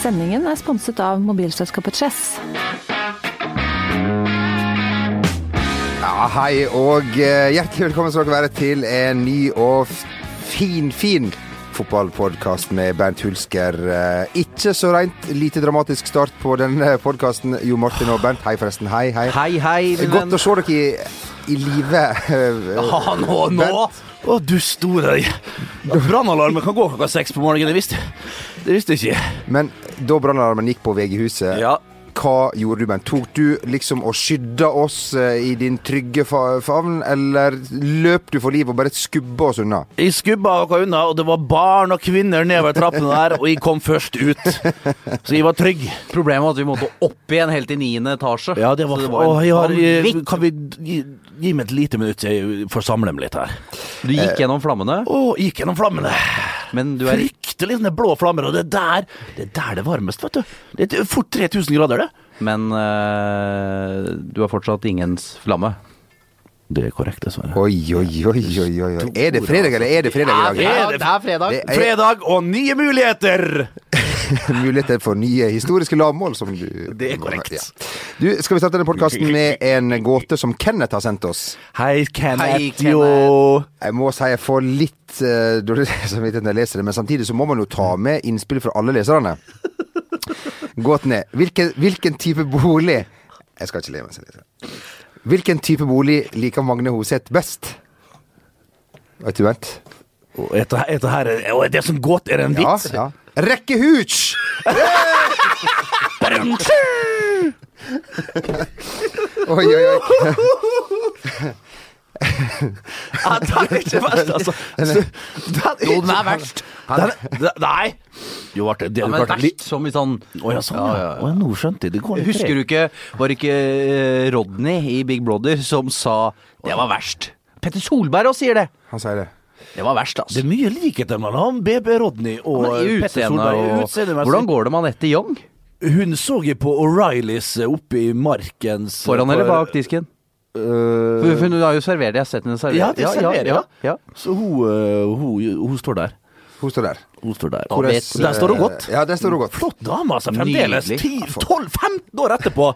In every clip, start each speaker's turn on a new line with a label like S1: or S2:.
S1: Sendingen er sponset av mobilselskapet Chess.
S2: Ja, hei og eh, hjertelig velkommen skal dere være til en ny og fin, fin fotballpodkast med Bernt Hulsker. Eh, Ikke så rent lite dramatisk start på denne podkasten. Jo Martin og Bernt, hei forresten. Hei, hei.
S3: Hei, hei,
S2: Godt å se dere i, i live.
S3: Ja, nå, nå!
S2: Bernt.
S4: Å, du store Brannalarmen kan gå klokka seks på morgenen. Det visste jeg ikke.
S2: Men da brannalarmen gikk på VG-huset,
S4: Ja.
S2: hva gjorde du, Bernt? Tok du liksom og skydda oss eh, i din trygge fa favn, eller løp du for livet og bare skubba oss unna?
S4: Jeg skubba noe unna, og det var barn og kvinner nedover trappene der, og jeg kom først ut. Så jeg var trygg.
S3: Problemet var at vi måtte opp igjen helt til niende etasje.
S4: Ja, det var,
S3: det var en
S4: Å, jeg har, jeg, Kan vi gi, meg et lite minutt, så jeg får samle meg litt her.
S3: Du gikk gjennom flammene,
S4: Å, gikk gjennom flammene.
S3: men du er
S4: Fryktelig sånne blå flammer, og det er der det er der det varmest, vet du. Det er fort 3000 grader, det.
S3: Men øh, du har fortsatt ingens flamme.
S4: Det er korrekt, dessverre.
S2: Oi, oi, oi, oi, oi. oi. Er det fredag, eller er det fredag i dag?
S4: Ja, det er
S3: fredag.
S2: Det er
S4: Fredag og nye muligheter!
S2: muligheter for nye historiske lavmål, som du
S4: Det er korrekt.
S2: Ja. Du, skal vi starte denne podkasten med en gåte som Kenneth har sendt oss?
S4: Hei, Kenneth.
S3: Hei, Kenneth.
S4: Jo.
S2: Jeg må si jeg får litt uh, dårlig samvittighet når jeg leser det, men samtidig så må man jo ta med innspill fra alle leserne. Gåten er hvilken, hvilken type bolig Jeg skal ikke le mens jeg leser. Hvilken type bolig liker Magne Hoseth best? Vet du, Bernt?
S4: Og Dette, dette her er, og det som godt. Er en en
S2: Ja,
S4: vits?
S2: ja. Rekkehooch! Oi, oi, oi.
S4: Ja, den er ikke verst, altså.
S3: Jo, den er verst.
S4: Den, den, nei! Jo, Arte, det
S3: Ja, men verst som i sånn
S4: Å ja, sånn,
S3: Ja,
S4: ja.
S3: ja.
S4: Å, ja, nå skjønte jeg. Det går litt
S3: Husker du ikke Var det ikke øh, Rodney i Big Brother som sa det var verst? Petter Solberg også sier det.
S2: Han sier det.
S3: Det var verst,
S4: Det
S3: altså.
S4: er mye likheter mellom han, BB Rodney og Petter Solberg.
S3: og
S4: Utseende,
S3: Hvordan går det med Anette Young?
S4: Hun så jeg på O'Reillys oppe i Markens
S3: Foran eller bak disken?
S4: Uh,
S3: For Hun har jo servert, jeg har sett henne servere.
S4: Ja, det serverer,
S3: ja, ja.
S4: Så hun, hun, hun, hun står der.
S2: Hun står der.
S4: Hun står der. Og der står hun godt.
S2: Ja, der står hun godt.
S4: Flott dame, altså. Fremdeles 10-12-15 år etterpå.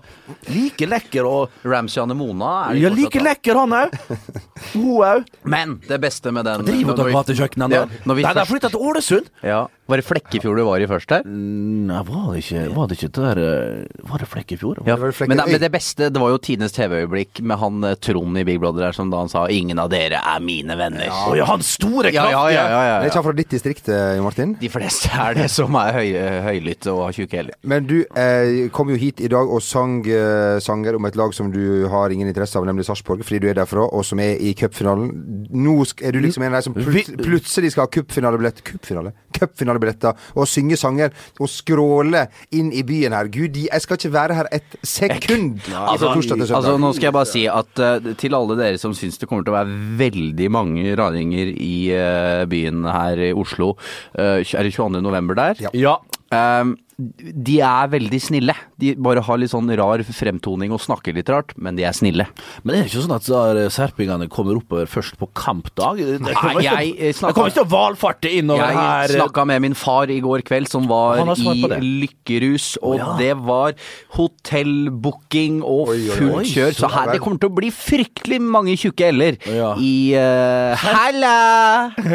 S4: Like lekker og
S3: Ramsiane Mona er
S4: Ja, like
S3: da.
S4: lekker han òg. Hun òg.
S3: Men det beste med den
S4: Driver dere
S3: vi-
S4: gatekjøkken ennå? Nei, de har flytta til Ålesund.
S3: Ja, Var det Flekkefjord du var i først her?
S4: Nei, var det ikke Var det ikke det der øh, Var det Flekkefjord?
S3: Ja,
S2: var Flekke-
S3: men, det- men det beste, det var jo tidenes TV-øyeblikk med han eh, Trond i Big Brother der, som da han sa 'ingen av dere er mine venner'.
S4: Ja, han store,
S3: ja,
S4: ja,
S3: ja, ja, ja,
S2: Det er ikke han fra ditt distrikt, Martin? Jo Martin?
S3: De fleste er det som er høy, høylytte og har tjukke hæler.
S2: Men du eh, kom jo hit i dag og sang eh, sanger om et lag som du har ingen interesse av, nemlig Sarpsborg, fordi du er derfra, og som er i cupfinalen. Nå er du liksom en av de som plut plutselig skal ha cupfinalebillett Cupfinale? Cupfinalebilletter og synge sanger og skråle inn i byen her. Gud, jeg skal ikke være her et sekund Altså.
S3: Altså, nå skal jeg bare si at uh, til alle dere som syns det kommer til å være veldig mange raringer i uh, byen her i Oslo, eh, er det 22. november der?
S2: Ja.
S4: Ja.
S3: Ehm, de er veldig snille. De bare har litt sånn rar fremtoning og snakker litt rart, men de er snille.
S4: Men er det ikke sånn at serpingene kommer oppover først på kampdag? Det kommer ikke
S3: jeg,
S4: til-
S3: snakka,
S4: de kommer ikke til å valfarte innover her.
S3: Jeg snakka med min far i går kveld, som var i lykkerus, og
S4: oh, ja.
S3: det var hotellbooking og fullt kjør. Så her, det kommer til å bli fryktelig mange tjukke l-er
S4: Ja.
S3: i uh, Halla!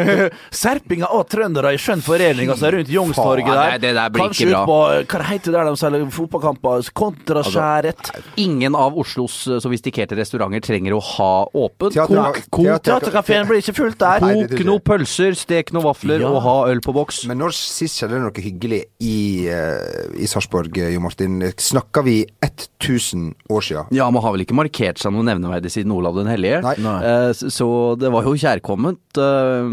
S4: Serpinger og trøndere i skjønn forening altså rundt Youngstorget der.
S3: nei, det der blir
S4: Kanskje
S3: ikke
S4: ut på Hva heter det der de selger fotballkamper? Kontraskjæret.
S3: Ingen av Oslos eh, sofistikerte restauranter trenger å ha åpent.
S4: Teaterkafeen blir ikke fullt der.
S3: Kok noen pølser, stek noen vafler
S4: Ja.
S3: og ha øl på boks.
S2: Men når sist skjedde det noe hyggelig i, uh, i Sarpsborg, eh, Jo Martin? Snakker vi 1000 år sia?
S3: Ja, man har vel ikke markert seg noe nevneverdig siden Olav den hellige.
S2: Nei.
S4: Nei.
S3: Eh, så- det var jo kjærkomment. eh,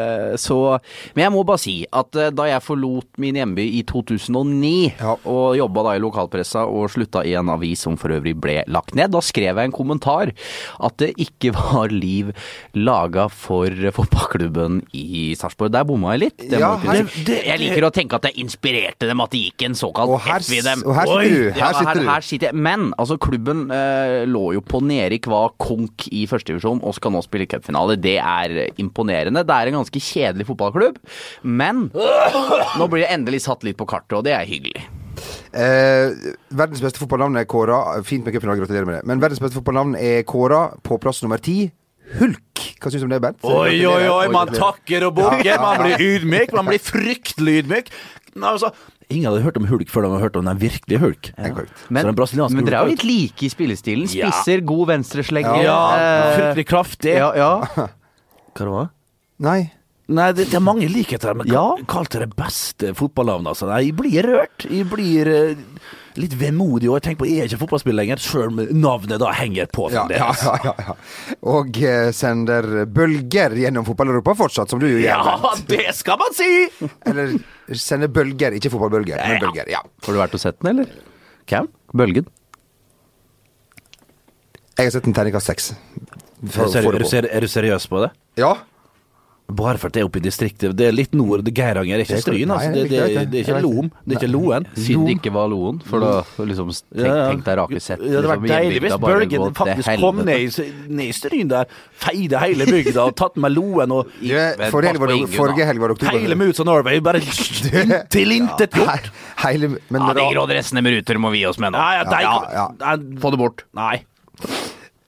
S3: eh, så Men jeg må bare si at eh, da jeg forlot min hjemby i 2009,
S2: Ja.
S3: og jobba da i lokalpressa og slutta i en avis som for øvrig ble lagt ned, da skrev jeg en kommentar at det ikke var liv laga for fotballklubben i Sarpsborg. Der bomma jeg litt. Det
S2: Ja, her-
S3: si. jeg liker å tenke at jeg inspirerte dem, at det gikk en såkalt F i dem.
S2: og her sitter
S4: Oi,
S2: du. Her
S3: Ja,
S2: sitter
S3: her, her sitter jeg. Men altså, klubben eh, lå jo på nedrykk, var konk i førstedivisjon og skal nå spille cupfinale. Det er imponerende. Det er en ganske kjedelig fotballklubb, men nå blir det endelig satt litt på kartet. Borte, og det er hyggelig.
S2: Eh, verdens beste fotballnavn er kåra Fint med cupfinale, gratulerer med det. Men verdens beste fotballnavn er kåra på plass nummer ti. Hulk. Hva syns du om det, Bernt?
S4: Oi, oi, oi, man takker og bukker. Man blir ydmyk. Man blir fryktelig ydmyk. Altså, ingen hadde hørt om hulk før de hadde hørt om den virkelige hulk.
S2: Ja.
S3: Men,
S4: Så
S3: men dere er jo litt like i spillestilen. Spisser, god venstreslegger.
S4: Ja,
S3: eh,
S4: fryktelig kraftig.
S3: ja, ja.
S4: Hva det var
S2: Nei.
S4: Nei, det, det er mange likheter, men
S3: Ja.
S4: kall det det beste fotballnavnet. Altså. Nei, jeg blir rørt. Jeg blir uh, litt vemodig, og jeg tenker på jeg er ikke fotballspiller lenger, sjøl om navnet da henger på
S2: Ja, ja, ja, ja, ja. Og uh, sender bølger gjennom fotball-Europa fortsatt, som du gjør.
S4: Ja, det skal man si!
S2: Eller sender bølger, ikke fotballbølger, men
S4: Ja.
S2: bølger. Ja.
S3: Har du vært og sett den, eller? Hvem? Bølgen?
S2: Jeg har sett en terningkast seks.
S4: Er er, er du seriøs på det?
S2: Ja.
S4: Bare for det er oppe i distriktet. Det er litt nord. det Geiranger er ikke Stryn. Altså.
S2: det
S4: Det,
S2: er
S4: det,
S2: ikke det.
S4: det er ikke Loen. Det er ikke Loen.
S3: Siden det ikke var Loen, for da liksom tenk, deg rake sett.
S4: Det hadde vært
S3: liksom,
S4: deilig hvis
S3: til
S4: faktisk kom ned i, ned i Stryn der, feide hele bygda og tatt med Loen og
S2: forrige, helg var, det- oktober.
S4: hele Moods of Norway bare tilintetgjort.
S3: Ja, de
S2: ra-
S3: grå dressene med ruter må vi gi oss med nå.
S4: Ja, ja,
S2: Ja, ja.
S3: Få det bort.
S4: Nei.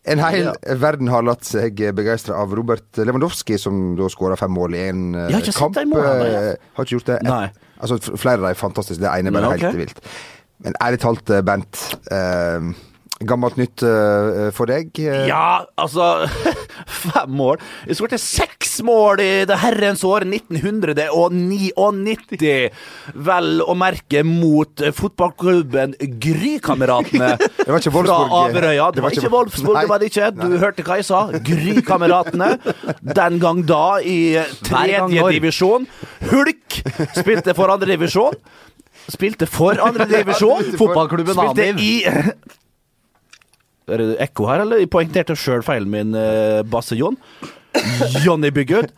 S2: En hel verden har latt seg begeistre av Robert Lewandowski, som da skåra fem mål i en eh, kamp.
S4: målene, jeg.
S2: Eh, Har ikke gjort det?
S4: Nei.
S2: Altså, flere av dem er fantastiske. Det ene er bare
S4: okay.
S2: helt vilt. Men ærlig talt, Bent. Eh, gammelt nytt eh, for deg? Eh,
S4: Ja, altså Fem mål. Jeg skåret seks mål i det herrens år 1999. Vel å merke mot eh, fotballklubben Grykameratene
S2: var ikke
S4: fra
S2: Wolfsburg.
S4: Averøya. Det var ikke Wolfsburg, det var det ikke. Du hørte hva jeg sa. Grykameratene. Den gang da i tredje divisjon. Hulk spilte for andre divisjon. Spilte for andre divisjon.
S3: Fotballklubben
S4: Spilte i Er det ekko her, eller? Jeg poengterte sjøl feilen min, uh, Basse John. Johnny Bygud.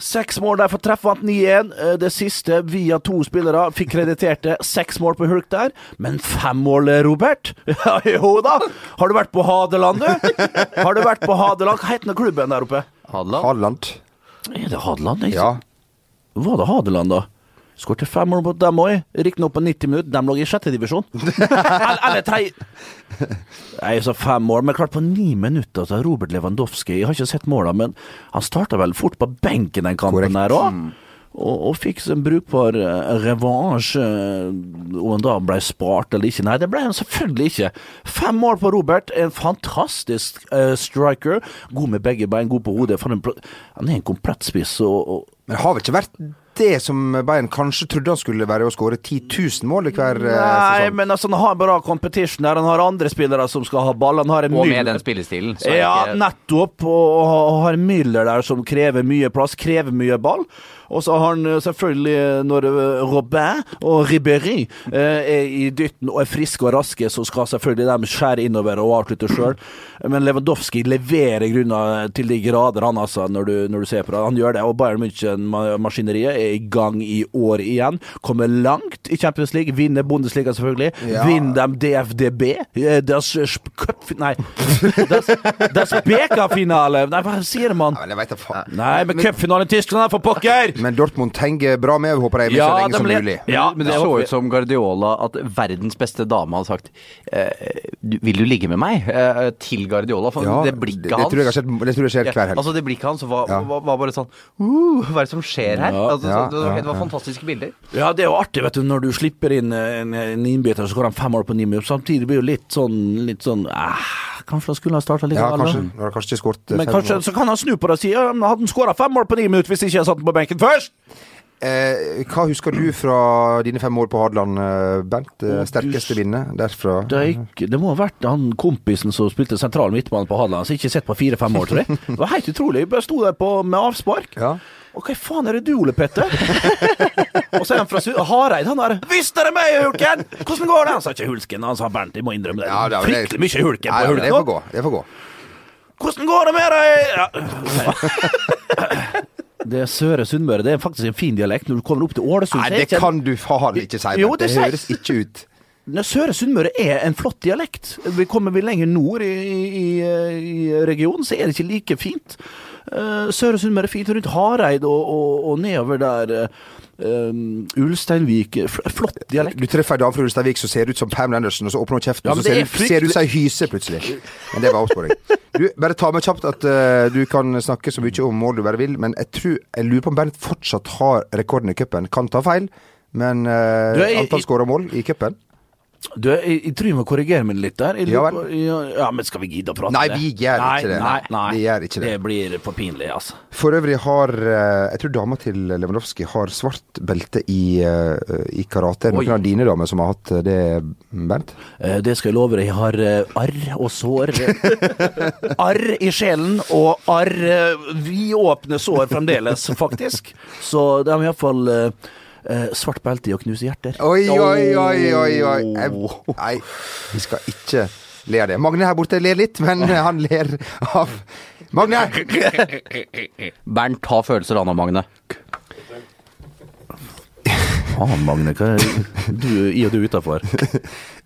S4: Seks mål der for treff, vant 9-1. Eh, Det siste via to spillere. Fikk krediterte seks mål på Hulk der. Men fem mål, eh, Robert? Ja, jo da! Har du vært på Hadeland, du? Har du vært på Hadeland? Hva heter den klubben der oppe?
S3: Hadeland?
S2: Hadeland.
S4: Er det Hadeland?
S2: Ja.
S4: Var det Hadeland, da? Skårte fem mål mot dem òg. Riktignok på 90 minutter. De lå i sjette divisjon. eller eller Jeg Nei, så fem mål. Men klart, på ni minutter så Robert Lewandowski Jeg har ikke sett måla, men han starta vel fort på benken den kampen
S2: Korrekt.
S4: der òg. Og, og fikk en brukbar uh, revansj. eh, Om han da ble spart eller ikke. Nei, det ble han selvfølgelig ikke. Fem mål på Robert. En fantastisk uh, striker. God med begge bein, god på hodet. For en, pro- han er en komplett spiss. og, og
S2: Men det har vel ikke vært det som Bayern kanskje trodde han skulle være, å skåre 10 000 mål i hver eh,
S4: Nei,
S2: sesong?
S4: men altså, han har bra competition der. Han har andre spillere som skal ha ball. Han har en
S3: Og
S4: Müller-
S3: med den spillestilen. Så
S4: Ja,
S3: ikke
S4: nettopp. Og, og har Müller der som krever mye plass, krever mye ball. Og så har han eh, selvfølgelig, eh, når eh, Robin og Ribéry er i dytten og er friske og raske, så skal selvfølgelig de skjære innover og avslutte sjøl. Men Lewandowski leverer grunner til de grader, han altså, når du, når du ser på det. Han gjør det. Og Bayern München-maskineriet er i gang i år igjen. Kommer langt i Champions League. Vinner Bundesliga, selvfølgelig.
S2: Ja.
S4: Vinner dem DFDB. Deres Das Cup... Nei. Das, das Beka-finale! Nei, hva sier man?
S2: Ja, men jeg vet da faen.
S4: Nei, men cupfinalen i Tyskland, for pokker!
S2: Men Dortmund henger bra med, håper jeg, er med så lenge som
S4: ble-
S2: mulig.
S4: Ja,
S3: men det så ut som Guardiola at verdens beste dame hadde sagt eh, Vil du ligge med meg? Eh, til Guardiola. For
S2: Ja,
S3: det blikket
S2: det, det
S3: hans
S2: tror jeg det tror jeg skjer
S3: Ja,
S2: hver helg.
S3: altså Det blikket hans var,
S2: Ja.
S3: var, var bare sånn uh, Hva er det som skjer her?
S4: Ja.
S3: altså,
S2: Ja,
S3: så, det, var,
S2: ja,
S3: det var fantastiske bilder.
S4: Ja, det er jo artig, vet du, når du slipper inn en, en innbytter, så går han fem år på ni minutter. Samtidig blir det jo litt sånn, litt sånn eh, Kanskje han skulle ha starta
S2: ja, kanskje. kanskje ikke skåret
S4: Men kanskje så kan han snu på det og si ja, men hadde han skåra fem mål på ni minutter hvis ikke jeg satt den på benken først?
S2: Eh, hva husker du fra dine fem år på Hadeland, Bent? Bernt? Eh,
S4: Å, du
S2: sterkeste minnet derfra?
S4: Det, ikke, det må ha vært han kompisen som spilte sentral midtbane på Hadeland, som ikke har sett på fire-fem år, tror jeg. Det var helt utrolig. Jeg bare sto der på, med avspark.
S2: Ja.
S4: Og hva faen er det du, Ole Petter? og så er han fra Hareid, han der. Visst er det meg, Hulken! Hvordan går det? Han sa ikke Hulsken, han sa Bernt. Jeg må innrømme det.
S2: Ja, det
S4: Fryktelig mye Hulken
S2: Nei,
S4: på
S2: Hulken. det får gå. Det får gå.
S4: Hvordan går det med deg? Ja. Det Søre Sunnmøre. Det er faktisk en fin dialekt. Når du kommer opp til Ålesund,
S2: Nei, det
S4: ikke-
S2: kan du faen ikke si.
S4: Jo, det
S2: det høres ikke ut.
S4: Søre Sunnmøre er en flott dialekt. Vi Kommer vi lenger nord i, i, i regionen, så er det ikke like fint. Eh, Søre Sunnmøre er fint rundt Hareid og, og, og nedover der. Eh, Ulsteinvik. Flott dialekt.
S2: Du treffer ei dame fra Ulsteinvik som ser ut som Pam Anderson, og så åpner hun kjeften,
S4: Ja,
S2: og så ser,
S4: er
S2: du- ser du ut som ei hyse plutselig. Men det var oppsporing. Du, bare ta med kjapt at uh, du kan snakke så mye om mål du bare vil, men jeg tror Jeg lurer på om Bernt fortsatt har rekorden i cupen. Kan ta feil, men uh,
S4: Du, jeg-
S2: antall skåra mål i cupen
S4: Du, jeg, jeg tror jeg må korrigere meg litt der. Jeg
S2: Ja
S4: lurer ja, men skal vi gidde å prate
S2: Nei, vi gjør
S4: nei,
S2: ikke det.
S4: Nei, nei,
S2: Vi gjør ikke det.
S4: Det blir for pinlig, altså.
S2: For øvrig har eh, Jeg tror dama til Lewandowski har svart belte i, eh, i karate. Er det Noen av dine damer som har hatt det, Bernt?
S4: Eh, Det skal jeg love deg. Jeg har arr og sår. arr i sjelen og arr vi vidåpne sår fremdeles, faktisk. Så det har iallfall uh, uh, svart belte i å knuse hjerter.
S2: Oi, oi, oi, oi, oi. Jeg, nei, vi skal ikke le av det. Magne her borte ler litt, men han ler av Magne!
S3: Bernt ta følelser av Magne.
S4: Ah, Magne. Hva er du i og du utafor?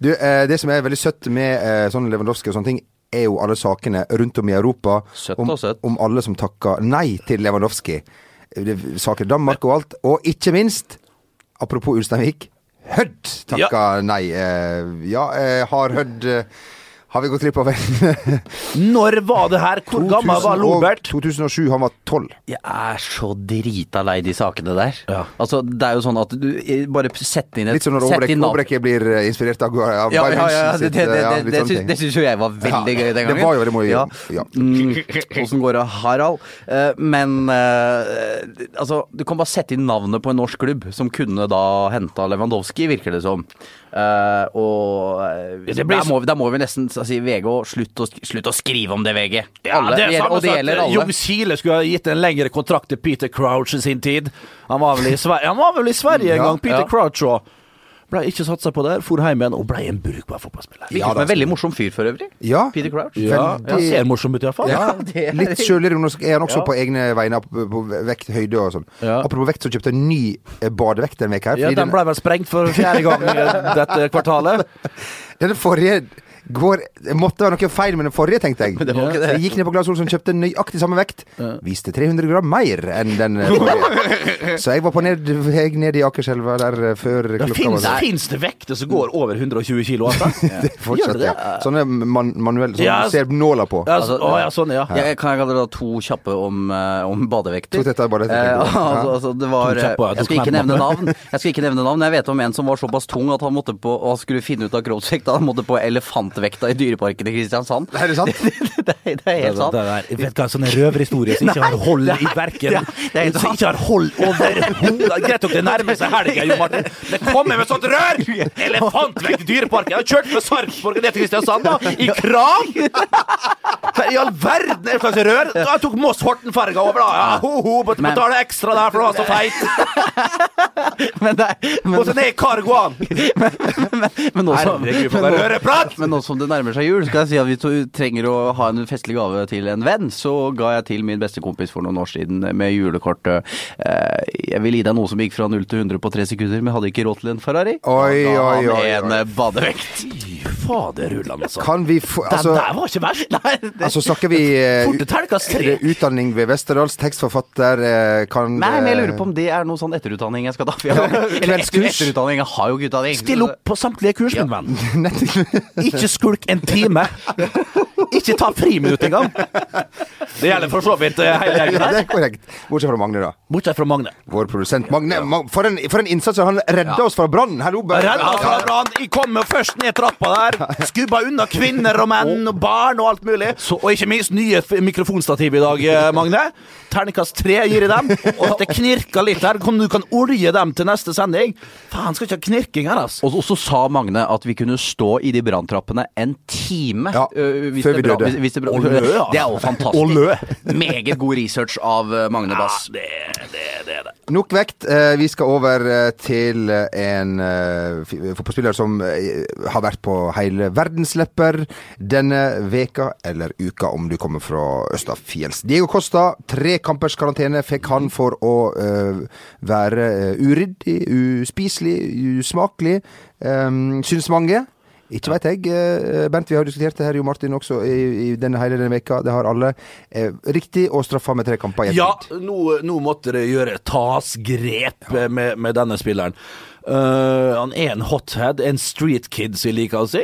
S2: Du, eh, det som er veldig søtt med eh, sånn Lewandowski og sånne ting, er jo alle sakene rundt om i Europa
S3: Søtt
S2: om,
S3: og søtt.
S2: om alle som takker nei til Lewandowski. Saker i Danmark og alt. Og ikke minst, apropos Ulsteinvik, Hødd takka nei. Eh, ja, eh, har Hødd eh, Har vi gått glipp av en
S4: Når var det her? Hvor gammel var Lobert?
S2: 2007, han var tolv.
S3: Jeg er så drita lei de sakene der.
S4: Ja.
S3: Altså, det er jo sånn at du bare setter inn et
S2: Litt som når Aabrek blir eh, inspirert av, av
S3: Ja,
S2: Bayern
S3: ja, ja, det, det, det,
S2: eh, ja,
S3: det, det,
S2: ting.
S3: det syns jo jeg var veldig
S2: Ja,
S3: gøy den gangen.
S2: Det var jo veldig moro.
S3: ja.
S2: ja.
S3: Mm, Åssen går det, Harald? Eh, men altså, du kan bare sette inn navnet på en norsk klubb som kunne da henta Lewandowski, virker det som. Eh, og
S4: ja, blir
S3: der, må, vi- der må vi nesten si VG slutt å, slutt å skrive om det, VG.
S4: Ja,
S3: Alle,
S4: det er
S3: og det gjelder alle.
S4: Jung Sile skulle ha gitt en lengre kontrakt til Peter Crouch i sin tid. Han var vel i Sverige, han var vel i Sverige en gang, Peter. Crouch òg. Ble ikke satsa på der, for hjem igjen og ble en brukbar fotballspiller.
S2: Ja,
S3: en veldig morsom fyr for øvrig.
S2: Ja.
S3: Peter Crouch.
S4: Ja,
S2: det
S4: han ser morsom ut iallfall.
S2: Ja,
S3: Litt er-
S2: litt sjølironisk er han også
S4: Ja.
S2: på egne vegne, på, på vekt, høyde og sånn.
S4: Ja.
S2: Apropos vekt, så kjøpte jeg en ny eh, badevekt denne uka.
S4: Ja, den ble vel sprengt for fjerde gang eh, dette kvartalet.
S2: Den forrige går Det måtte være noe feil med den forrige, tenkte jeg.
S3: det var ikke det.
S2: Så jeg gikk ned på Glass Olsson, kjøpte nøyaktig samme vekt. Viste 300 gram mer enn den eh, forrige. Så jeg var på ned, jeg ned i Akerselva der eh, før klokka var
S4: der. Fins det vekter som går over 120 kilo? Altså?
S2: det fortsatt,
S4: det
S2: ja. Sånne man, manuelle som
S4: Ja,
S2: du ser nåla på.
S4: Ja,
S3: Altså,
S4: så, å, ja, sånn, ja.
S3: Jeg, kan jeg kalle det da to kjappe om, eh, om badevekter?
S2: To tette, badevekter,
S3: Eh, altså, altså, det var,
S4: To kjappe, ja,
S3: jeg skal ikke nevne navn. Jeg skal ikke nevne navn. Jeg vet om en som var såpass tung at han måtte på og skulle finne ut av kroppsvekta. Han måtte på elefantvekta i Dyreparken i Kristiansand.
S2: Er det sant?
S3: det, er- det er helt sant.
S4: Det der, vet du hva, sånne røverhistorier som ikke har hold i verken
S3: det er- det er
S4: Som ikke har hold overhodet. Greit nok det nærmer seg helga, Jo Martin. Det kommer med sånt rør! Elefantvekt i Dyreparken. Jeg har kjørt fra Sarpsborg ned til Kristiansand, da. I kran! Hva i all verden er det slags rør? Jeg tok Moss-Horten-ferga over, da. Ja, ho, ho, måtte
S3: Men-
S4: betale ekstra der, for det var så feit.
S3: Men, det er- men,
S4: Måtte ned i Kargoan!
S3: men, nå som,
S4: Herregud, for det røreprat!
S3: men nå som det nærmer seg jul, skal jeg si at vi to trenger å ha en festlig gave til en venn. Så ga jeg til min beste kompis for noen år siden med julekortet eh, Jeg vil gi deg noe som gikk fra 0 til 100 på tre sekunder, men hadde ikke råd til en Ferrari.
S2: Oi,
S3: Da ga
S2: oi,
S3: han
S2: oi, oi.
S3: En eh, badevekt.
S4: Faderullan, altså.
S2: Kan vi få
S4: Den
S2: Altså,
S4: der var ikke verst. Nei, det,
S2: altså snakker vi det Utdanning ved Westerdals, tekstforfatter kan
S3: Nei, men jeg lurer på om det er noe sånn etterutdanning jeg skal ta. Eller
S2: Kveldskurs.
S3: etterutdanning, jeg har jo ikke utdanning.
S4: Still opp på samtlige kurs, min venn. Ikke skulk en time. Ikke ta friminutt engang. Det gjelder for så vidt eh, hele
S2: Ja,
S4: gjengen
S2: det er korrekt. Bortsett fra Magne, da.
S4: Bortsett fra Magne.
S2: Vår produsent Magne. Ma for, en, for en innsats! Han redda oss fra brannen! Hallo, bare-
S4: oss fra brannen! Jeg kommer først ned trappa der. Skubba unna kvinner og menn og barn og alt mulig. Og ikke minst nye mikrofonstativ i dag, eh, Magne. Terningkast tre gir jeg dem. Og at det knirka litt her. Kom, du kan olje dem til neste sending. Faen, skal ikke ha knirking her, altså.
S3: Og så- sa Magne at vi kunne stå i de branntrappene en time
S2: Ja,
S3: ø, hvis
S2: før før vi
S3: det
S2: døde.
S3: Hvis, hvis det, er bra.
S4: Og lø, ja.
S3: det er jo
S4: Og
S3: fantastisk.
S4: lø.
S3: Meget god research av eh, Magne Bass.
S4: det, det, det er det.
S2: Nok vekt. Eh, Vi skal over eh, til en fotballspiller som har vært på hele verdenslepper denne veka, eller uka om du kommer fra Østafjells. Diego Costa, tre kampers karantene fikk han for å være uryddig, uspiselig, usmakelig, um, syns mange. Ikke veit jeg. eh, Bent, vi har diskutert det her, Jo Martin, også i, i denne hele denne veka. Det har alle. Eh, riktig å straffe med tre kamper
S4: Ja, nå, nå måtte det gjøre tas grep med, med denne spilleren. Uh, han er en hothead, en street kid, som jeg liker å si.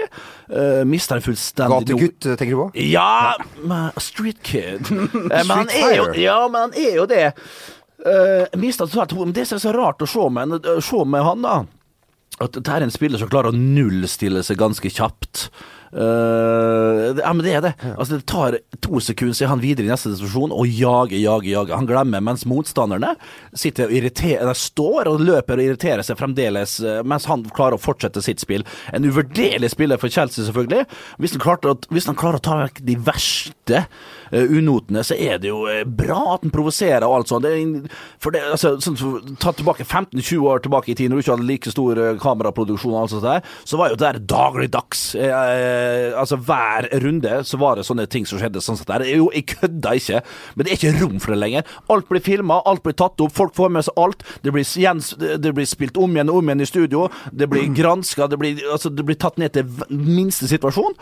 S4: Uh, mister han fullstendig
S2: Gategutt, tenker du på?
S4: Ja, men street kid. Eh, men han
S2: Street
S4: er jo, ja, men han er jo det. Uh, mister totalt. Men det som er så rart å se med, se med han, da At dette er en spiller som klarer å nullstille seg ganske kjapt. Uh, det- ja, men det er det. Altså, det tar to sekunder, så er han videre i neste situasjon og jager, jager, jager. Han glemmer mens motstanderne sitter og irriterer, står og løper og irriterer seg fremdeles, eh, mens han klarer å fortsette sitt spill. En uvurderlig spiller for Chelsea, selvfølgelig. Hvis han, klarte hvis han klarer å ta vekk de verste unotene, så er det jo eh, bra at han provoserer og alt sånt. Det for det, altså, sånn, ta tilbake 15-20 år tilbake i tid, når du ikke hadde like stor eh, kameraproduksjon og alt sånt der, så var jo det der dagligdags. Eh, eh, altså hver runde så var det sånne ting som skjedde sånn sett der. Jo, jeg kødda ikke, men det er ikke rom for det lenger. Alt blir filma, alt blir tatt opp, folk får med seg alt. Det blir, gjens, det blir spilt om igjen og om igjen i studio. Det blir granska, det altså, det blir tatt ned til minste situasjon.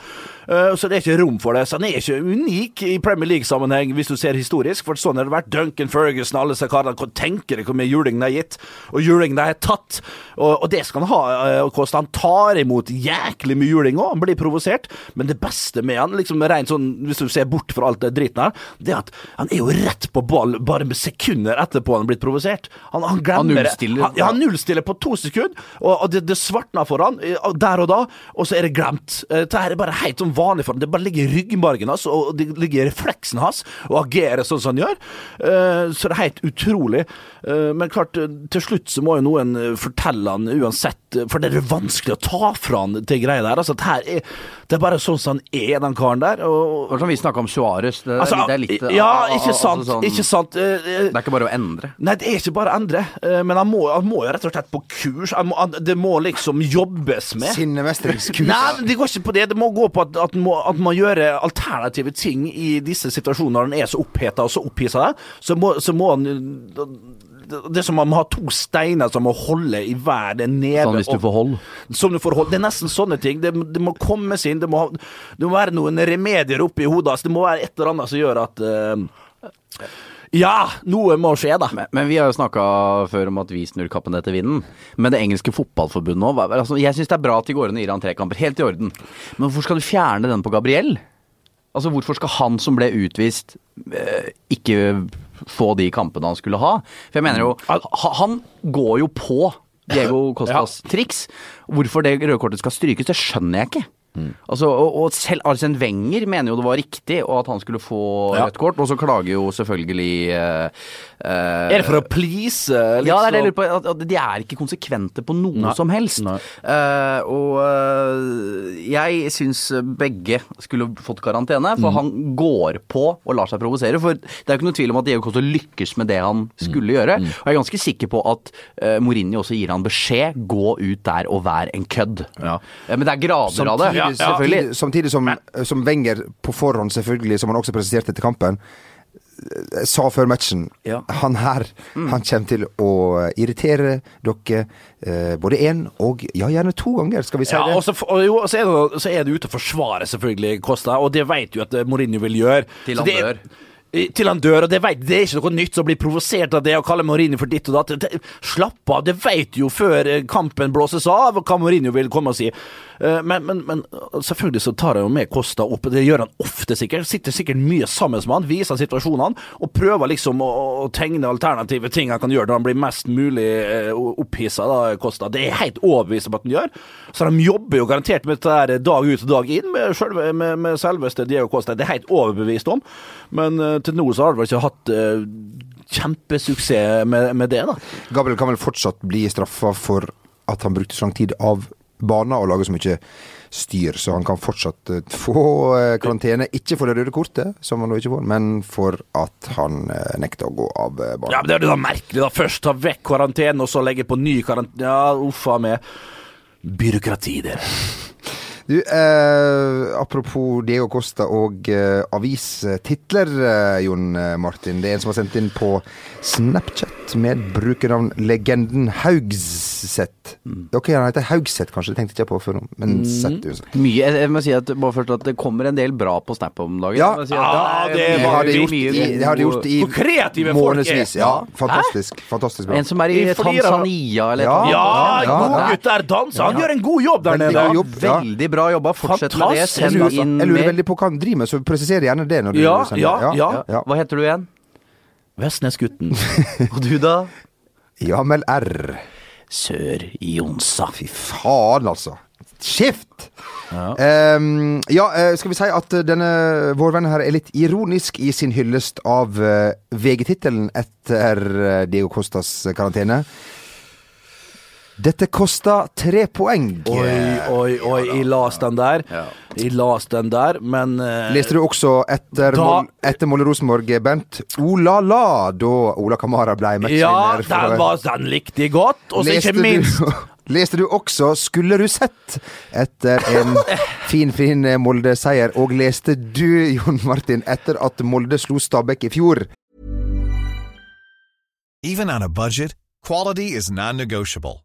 S4: Uh, så det er ikke rom for det. Så han er ikke unik i Premier League-sammenheng, hvis du ser historisk, for sånn har det vært. Duncan Ferguson, alle disse karene. Hva tenker dere hvor mye juling de har gitt? Og juling de har tatt. Og, og det skal han ha. eh, og Kosta. Han tar imot jæklig mye juling òg. Han blir provosert. Men det beste med han, liksom rent sånn, hvis du ser bort fra alt det driten her, det er at han er jo rett på ball bare med sekunder etterpå han har blitt provosert. Han, han glemmer han
S3: nullstiller.
S4: Han, ja, han nullstiller på to sekunder, og, og det, det svartner for han eh, der og da, og så er det glemt. Det Dette er bare helt sånn vanlig for han. Det bare ligger i ryggmargen hans, og det ligger i refleksen hans å agere sånn som han gjør. Eh, Så det er helt utrolig. Eh, Men klart, eh, til slutt så må jo noen fortelle han uansett, for det er vanskelig å ta fra han til greia der. Altså, det her er, det er bare sånn som han er, den karen der. Og,
S3: som vi snakka om Suárez. Det,
S4: altså,
S3: det er litt
S4: ja,
S3: ikke sant.
S4: ikke
S3: altså sånn-
S4: Ikke sant.
S3: Det er ikke bare å endre.
S4: Nei, det er ikke bare å endre, men han må, han må jo rett og slett på kurs. Han må, han, det må liksom jobbes med.
S2: Sinnemestringskurs.
S4: Nei, det går ikke på det. Det må gå på at, at, man må, at man gjør alternative ting i disse situasjonene når den er så oppheta og så opphissa. Så, må- så må han Det er som om man har to steiner som må holde i hver den neve.
S3: Sånn hvis du får hold.
S4: som du får hold. Det er nesten sånne ting. Det, det må kommes inn. Det må, det må være noen remedier oppi hodet Altså, Det må være et eller annet som gjør at uh, Ja, noe må skje, da.
S3: Men, men vi har jo snakka før om at vi snur kappen etter vinden. Men det engelske fotballforbundet òg altså, Jeg syns det er bra at de går inn og gir han tre kamper. Helt i orden. Men hvorfor skal du fjerne den på Gabriel? Altså Hvorfor skal han som ble utvist, eh, ikke få de kampene han skulle ha? For jeg mener jo Han går jo på Diego Costas triks. Hvorfor det røde kortet skal strykes, det skjønner jeg ikke. Altså, og, og selv Arsen Wenger mener jo det var riktig, og at han skulle få
S4: Ja.
S3: rødt kort. Og så klager jo selvfølgelig eh, eh,
S4: Er det for å please?
S3: ja, det er det jeg lurer
S4: liksom?
S3: på. At, de er ikke konsekvente på noe
S4: Nei.
S3: som helst. Eh, og eh, jeg syns begge skulle fått karantene,
S4: Mm.
S3: for han går på og lar seg provosere. For det er jo ikke noe tvil om at Diego Costa lykkes med det han
S4: Mm.
S3: skulle gjøre. Og jeg er ganske sikker på at uh, Mourinho også gir han beskjed gå ut der og vær en kødd.
S4: Ja.
S3: Eh, men det er grader av det,
S2: Samtidig,
S3: selvfølgelig.
S2: samtidig, samtidig som, som Wenger på forhånd, selvfølgelig, som han også presiserte etter kampen, eh, sa før matchen
S3: Ja.
S2: Han her han kommer til å irritere dere eh, både én og ja, gjerne to ganger, skal vi si
S4: Ja,
S2: det?
S4: og så, og jo, så, er det, så er det ute å forsvare selvfølgelig Kosta, og det vet jo at eh, Mourinho vil gjøre.
S3: Til han
S4: det-
S3: dør.
S4: Til han dør, og det, vet, det er ikke noe nytt å bli provosert av det å kalle Mourinho for ditt og datt. Slapp av, det vet jo før eh, kampen blåses av hva Mourinho vil komme og si. Eh, Men, men, men selvfølgelig så tar han jo med Kosta opp, det gjør han ofte sikkert. Sitter sikkert mye sammen med han, viser situasjonene, og prøver liksom å, å tegne alternative ting han kan gjøre når han blir mest mulig eh, opphissa, da, Kosta. Det er jeg helt overbevist om at han gjør. Så de jobber jo garantert med dette dag ut og dag inn med, selve, med, med selveste Diego Kosta. Det er jeg helt overbevist om. Men eh, til nå så har de vel ikke hatt kjempesuksess med, med det, da.
S2: Gabriel kan vel fortsatt bli straffa for at han brukte så lang tid av baner og lager så mye styr, så han kan fortsatt eh, få eh, karantene. Ikke for det røde kortet, som han ikke får, men for at han eh, nekter å gå av banen.
S4: Ja, men Det er jo da merkelig, da. Først ta vekk karantene, og så legge på ny karantene. Ja, uffa meg. Byråkrati, dere.
S2: Du, eh, apropos Diego Costa og eh, avistitler, eh, Jon Martin. Det er en som har sendt inn på Snapchat med brukernavn Legenden Haugseth. Ok, han heter Haugseth, kanskje. Det tenkte ikke jeg på før nå, men sett uansett.
S3: Mye, jeg, må si at, bare først at det kommer en del bra på Snap om dagen.
S2: Ja.
S3: Jeg må si at
S4: Ja,
S3: er
S4: det
S3: mye-
S2: Det har de gjort
S3: mye
S2: i, det har de gjort i
S4: Hvor kreative folk er.
S2: månedsvis. Ja, fantastisk. Fantastisk bra.
S3: En som er i
S4: Vi flirer
S3: Tanzania eller
S2: Ja.
S3: et
S4: Ja,
S3: eller
S2: ja,
S4: god
S2: ja.
S4: gutt der danser. Han gjør en god jobb der
S2: Veldig
S4: nede.
S2: god jobb. Ja.
S3: Veldig bra jobba. Fortsett med det. Send
S4: jeg lurer,
S3: inn
S2: Jeg lurer veldig på hva han driver med, så presiser gjerne det. Når du
S4: Ja,
S2: sender.
S4: ja, ja.
S2: ja.
S3: Hva heter du igjen?
S4: Vestnesgutten.
S3: Og du, da?
S2: Jamel R.
S3: Sør-Jonsa.
S2: Fy faen, altså. Skift! Ja. ja, eh, skal vi si at denne vår venn her er litt ironisk i sin hyllest av eh, VG-tittelen etter eh, Diego Costas karantene. Dette kosta tre poeng.
S4: Oi, oi, oi, jeg las den der. Jeg las den der, men uh,
S2: Leste du også etter,
S4: Da-
S2: mål, etter Molle Rosenborg, Bent? O-la-la, da Ola Kamara ble matchvinner. Ja,
S4: den, var, den likte jeg godt. Og så ikke minst
S2: du, leste du også 'Skulle du sett' etter en fin, fin Molde-seier? Og leste du, Jon Martin, etter at Molde slo Stabæk i fjor?
S5: Even on a budget, quality is non-negotiable.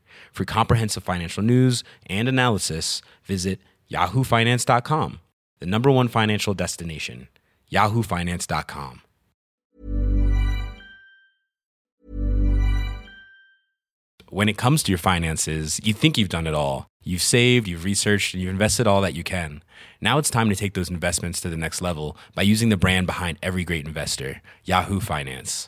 S6: For comprehensive financial news and analysis, visit yahoofinance.com, the number one financial destination, yahoofinance.com. When it comes to your finances, you think you've done it all. You've saved, you've researched, and you've invested all that you can. Now it's time to take those investments to the next level by using the brand behind every great investor, Yahoo Finance.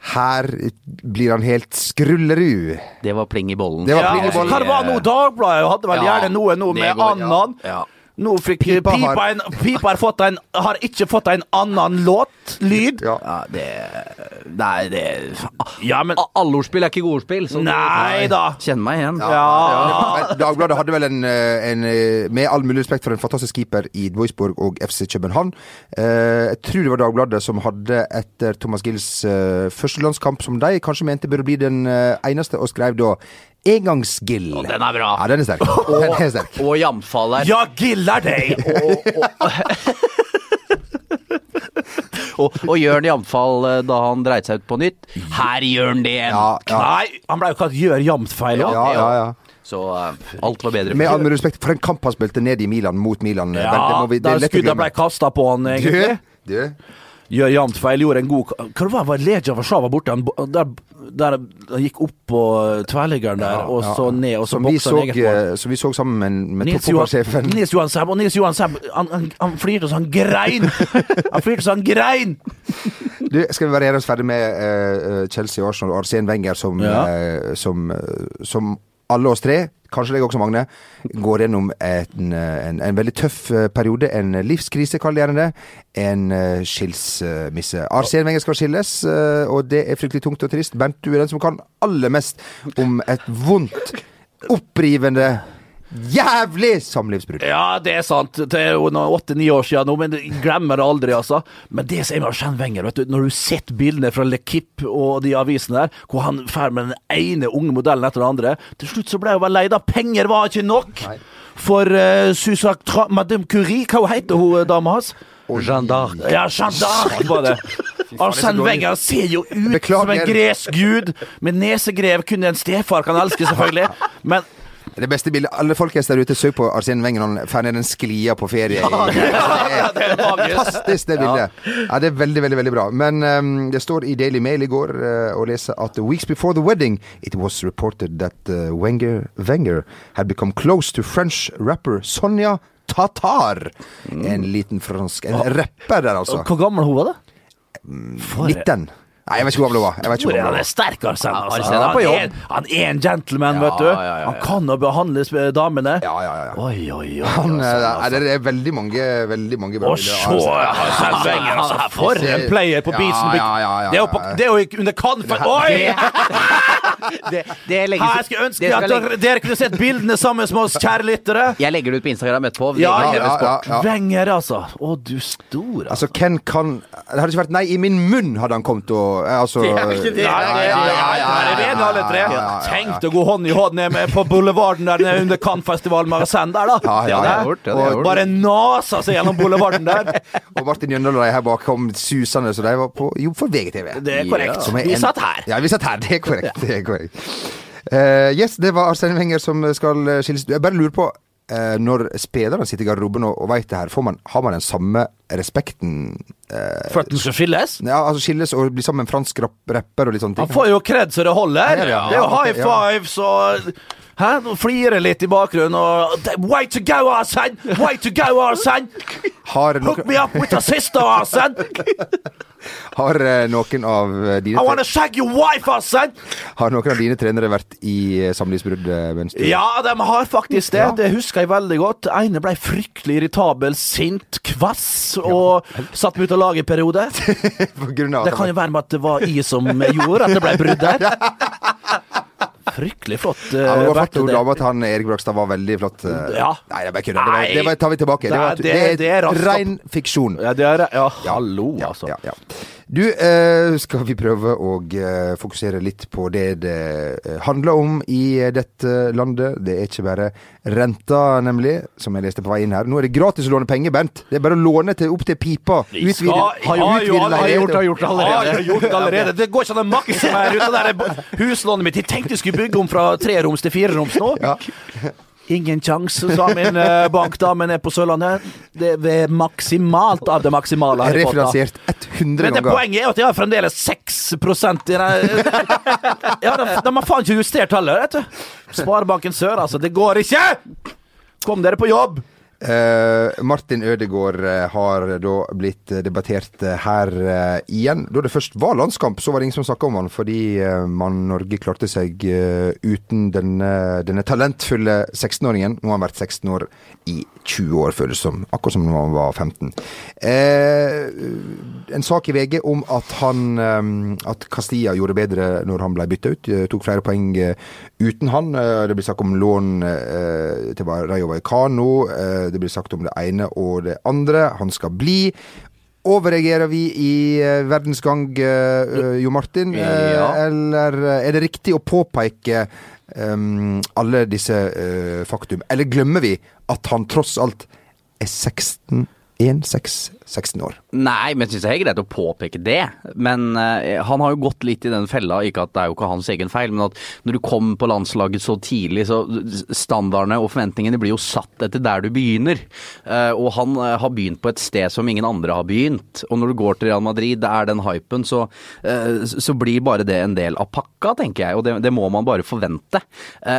S2: Her blir han helt skrullerud.
S3: Det var pling i bollen.
S2: Det var pling i bollen.
S4: Det var nå? Dagbladet hadde vel
S3: Ja,
S4: gjerne noe nå med annan.
S3: ja.
S4: Nå fikk
S2: Pipa
S4: Pipa,
S2: har-
S4: en, Pipa har, fått en, har ikke fått en annen låt, lyd.
S2: Ja.
S3: Ja, det Nei, det
S4: Ja, men
S3: Alle ordspill er ikke gode ordspill. så-
S4: Nei da.
S3: Kjenn meg igjen.
S2: Dagbladet hadde vel en, eh, en eh, Med all mulig respekt for en fantastisk keeper i Duisburg og FC København. Eh, jeg tror det var Dagbladet som hadde etter Thomas Gills eh, første landskamp, som de kanskje mente burde bli den eneste, og skrev da Engangsgill.
S3: Og den er bra.
S2: Ja, den er sterk. Den er sterk.
S3: Og jamfall der.
S4: Ja, gillar deg!
S3: Og, og gjør han i anfall da han dreit seg ut på nytt. Her gjør han det igjen!
S2: Ja, ja.
S4: Nei, han ble jo kalt gjør jamt-feil.
S2: Ja, ja, ja.
S3: Så uh, alt var bedre.
S2: Med all mulig respekt for en kamp han spilte ned i Milan, mot Milan.
S4: Ja,
S2: Da det må vi- det er
S4: der
S2: lett å
S4: skuddet
S2: glemme.
S4: ble kasta på han,
S2: Du, du
S4: gjør jevnt feil. Gjorde en god Hva var det var Legia Warszawa borte? Han, der, der han gikk opp på tverrliggeren der, og så ned, og så
S2: Som
S4: boksa
S2: så,
S4: han eget mål.
S2: eh, som vi så sammen med, med
S4: Nils
S2: toppfotballsjefen.
S4: Nils Johan Sæb. og Nils Johan Sæb, han, han, han flirte så han grein! Han flirte så han grein!
S2: Du, skal vi gjøre oss ferdig med uh, Chelsea, Arsenal og Arsene Wenger, som,
S4: Ja.
S2: uh, som, uh, som alle oss tre, kanskje deg også, Magne, går gjennom en, eh, en, en veldig tøff eh, periode. En livskrise, kaller det gjerne det. En uh, skilsmisse. Arsen Wenger skal skilles, eh, og det er fryktelig tungt og trist. Bent, du er den som kan aller mest om et vondt, opprivende Jævlig samlivsbrudd!
S4: Ja, det er sant. Det er jo åtte-ni år siden nå, men jeg glemmer det aldri, altså. Men det som er med Arsène Wenger, vet du, når du setter bildene fra Le Kipp og de avisene der, hvor han drar med den ene unge modellen etter den andre Til slutt så ble jeg bare lei, da. Penger var ikke nok! For uh, Susak Tra... Madame Curie, hva heter hun eh, dama hans?
S3: Jeanne d'Arc.
S4: Ja, Jeanne d'Arc var det. Arsène Wenger ser jo ut som en gresk gud. Med nesegrev kun en stefar kan elske, selvfølgelig. Men
S2: Det beste bildet Alle folkens der ute, søk på Arsene Wenger når han fer ned den sklia på ferie. det er fantastisk, det bildet. Ja, det er veldig, veldig veldig bra. Men um, det står i Daily Mail i går uh, å lese at weeks before the wedding, it was reported that uh, Wenger, Wenger had become close to French rapper Sonja Tatar. En liten fransk En rapper der, altså.
S4: hvor gammel hun var, da? For
S2: 19. Nei, jeg vet ikke hvor gammel hun var. Jeg vet ikke hvor gammel
S4: han er
S2: var.
S4: sterk, Altså,
S3: Arsene er
S4: han,
S3: på jobb.
S4: er, han er en gentleman, vet du.
S3: ja, ja, ja.
S4: Han kan å behandle sp- damene.
S2: Ja, ja, ja.
S4: Oi, oi, oi.
S2: Han, eh,
S4: altså,
S2: det er veldig mange, veldig mange bra
S4: Å
S2: bilder
S4: se
S2: av
S4: Wenger, altså. For en player på
S2: Ja,
S4: beatsen.
S2: ja, ja, ja,
S4: Det er jo, på,
S2: ja.
S4: det er jo ikke under Cannes Oi!
S3: Det, det legges,
S4: Her skulle jeg ønske
S3: det
S4: at dere, dere kunne sett bildene sammen med oss, kjære lyttere.
S3: Jeg legger det ut på Instagram etterpå.
S4: Ja,
S2: ja, ja, ja.
S4: Wenger, altså. Å, du store.
S2: Altså, hvem kan Det hadde ikke vært nei i min munn, hadde han kommet og eh, Altså
S3: Det er ikke det.
S4: Ja, ja, ja, ja, ja, er enige alle tre. Tenk å gå hånd i hånd ned med på boulevarden der nede under Cannes-festivalen med der, da.
S2: Ja, ja,
S3: Det
S2: ja.
S3: Det
S2: Og
S3: gjort.
S4: Bare nasa seg gjennom boulevarden der.
S2: Og Martin Jøndal og de her bak kom susende, så de var på jobb for VGTV.
S4: Det er korrekt.
S2: Som
S4: Vi satt her.
S2: Ja, vi satt her. Det er korrekt. Det er korrekt. Eh, yes, det var Arsene Wenger som skal eh, skilles. Jeg bare lurer på uh, Når spillerne sitter i garderoben og, og veit det her, får man, har man den samme respekten uh,
S4: For at den skal skilles?
S2: Ja, altså skilles og bli sammen med en fransk rap rapper og litt sånne ting?
S4: Han får jo kred så det holder.
S2: Ja, ja,
S4: Det er jo high fives og Hæ? Nå flirer litt i bakgrunnen og Way to go, Arsene! Way to go, Arsene!
S2: Har,
S4: Hook me up with a sister, Arsene!
S2: har eh, noen av dine
S4: I wanna shag your wife, Arsene!
S2: Har noen av dine trenere vært i eh, samlivsbrudd eh,
S4: Ja, de har faktisk det.
S2: Ja.
S4: Det husker jeg veldig godt. ene ble fryktelig irritabel, sint, kvass og satt meg ut av laget en periode. Det kan jo være med at det var jeg som gjorde at det ble brudd der. Fryktelig flott. uh,
S2: Ja, det var flott ord
S4: det.
S2: at han Erik Brakstad var veldig flott. Uh,
S4: Ja.
S2: Nei, det er bare kødder. Det, det, det tar vi tilbake. Det, var,
S4: Det-
S2: det,
S4: er
S2: er ren fiksjon.
S4: Ja, det er Ja, hallo, altså.
S2: ja, ja. Du, eh, skal vi prøve å eh, fokusere litt på det det eh, handler om i dette landet. Det er ikke bare renta, nemlig, som jeg leste på vei inn her. Nå er det gratis å låne penger, Bent. Det er bare å låne til opp til pipa.
S4: Vi skal- har jo
S2: leilighet.
S4: gjort, har gjort allerede. Har jo gjort allerede. Det går ikke an å maksimere ut av det huslånet mitt. Jeg tenkte jeg skulle bygge om fra treroms til fireroms nå.
S2: Ja.
S4: Ingen kjangs, sa min eh, bankdame nede på Sørlandet. Det er maksimalt av det maksimale.
S2: Refinansiert 100
S4: Men det
S2: ganger.
S4: poenget er at jeg har fremdeles 6 i den Ja, de, de har faen ikke justert tallet, vet du. Sparebanken Sør, altså. Det går ikke! Kom dere på jobb!
S2: Eh, Martin Ødegaard eh, har da blitt debattert eh, her uh, igjen. Da det først var landskamp, så var det ingen som snakka om han, fordi uh, man Norge klarte seg uten denne, denne talentfulle 16-åringen. Nå har han vært 16 år i 20 år, føles som. Akkurat som da han var 15. Eh, en sak i VG om at han um, At Castilla gjorde bedre når han ble bytta ut. tok flere poeng uten han. Det blir snakk om lån til Rayo Vallecano. Eh, det blir sagt om det ene og det andre. Han skal bli. Overreagerer vi i eh, verdens gang, eh, eh, Jo Martin?
S3: Ja.
S2: Eller er det riktig å påpeke um, alle disse uh, faktum? Eller glemmer vi at han tross alt er 16 1-6 16 år.
S3: Nei, men jeg syns det er greit å påpeke det. Men uh, han har jo gått litt i den fella, ikke at det er jo ikke hans egen feil, men at når du kommer på landslaget så tidlig, så standardene og forventningene blir jo satt etter der du begynner. Uh, og han uh, har begynt på et sted som ingen andre har begynt. Og når du går til Real Madrid, det er den hypen, så, så blir bare det en del av pakka, tenker jeg. Og det, det må man bare forvente.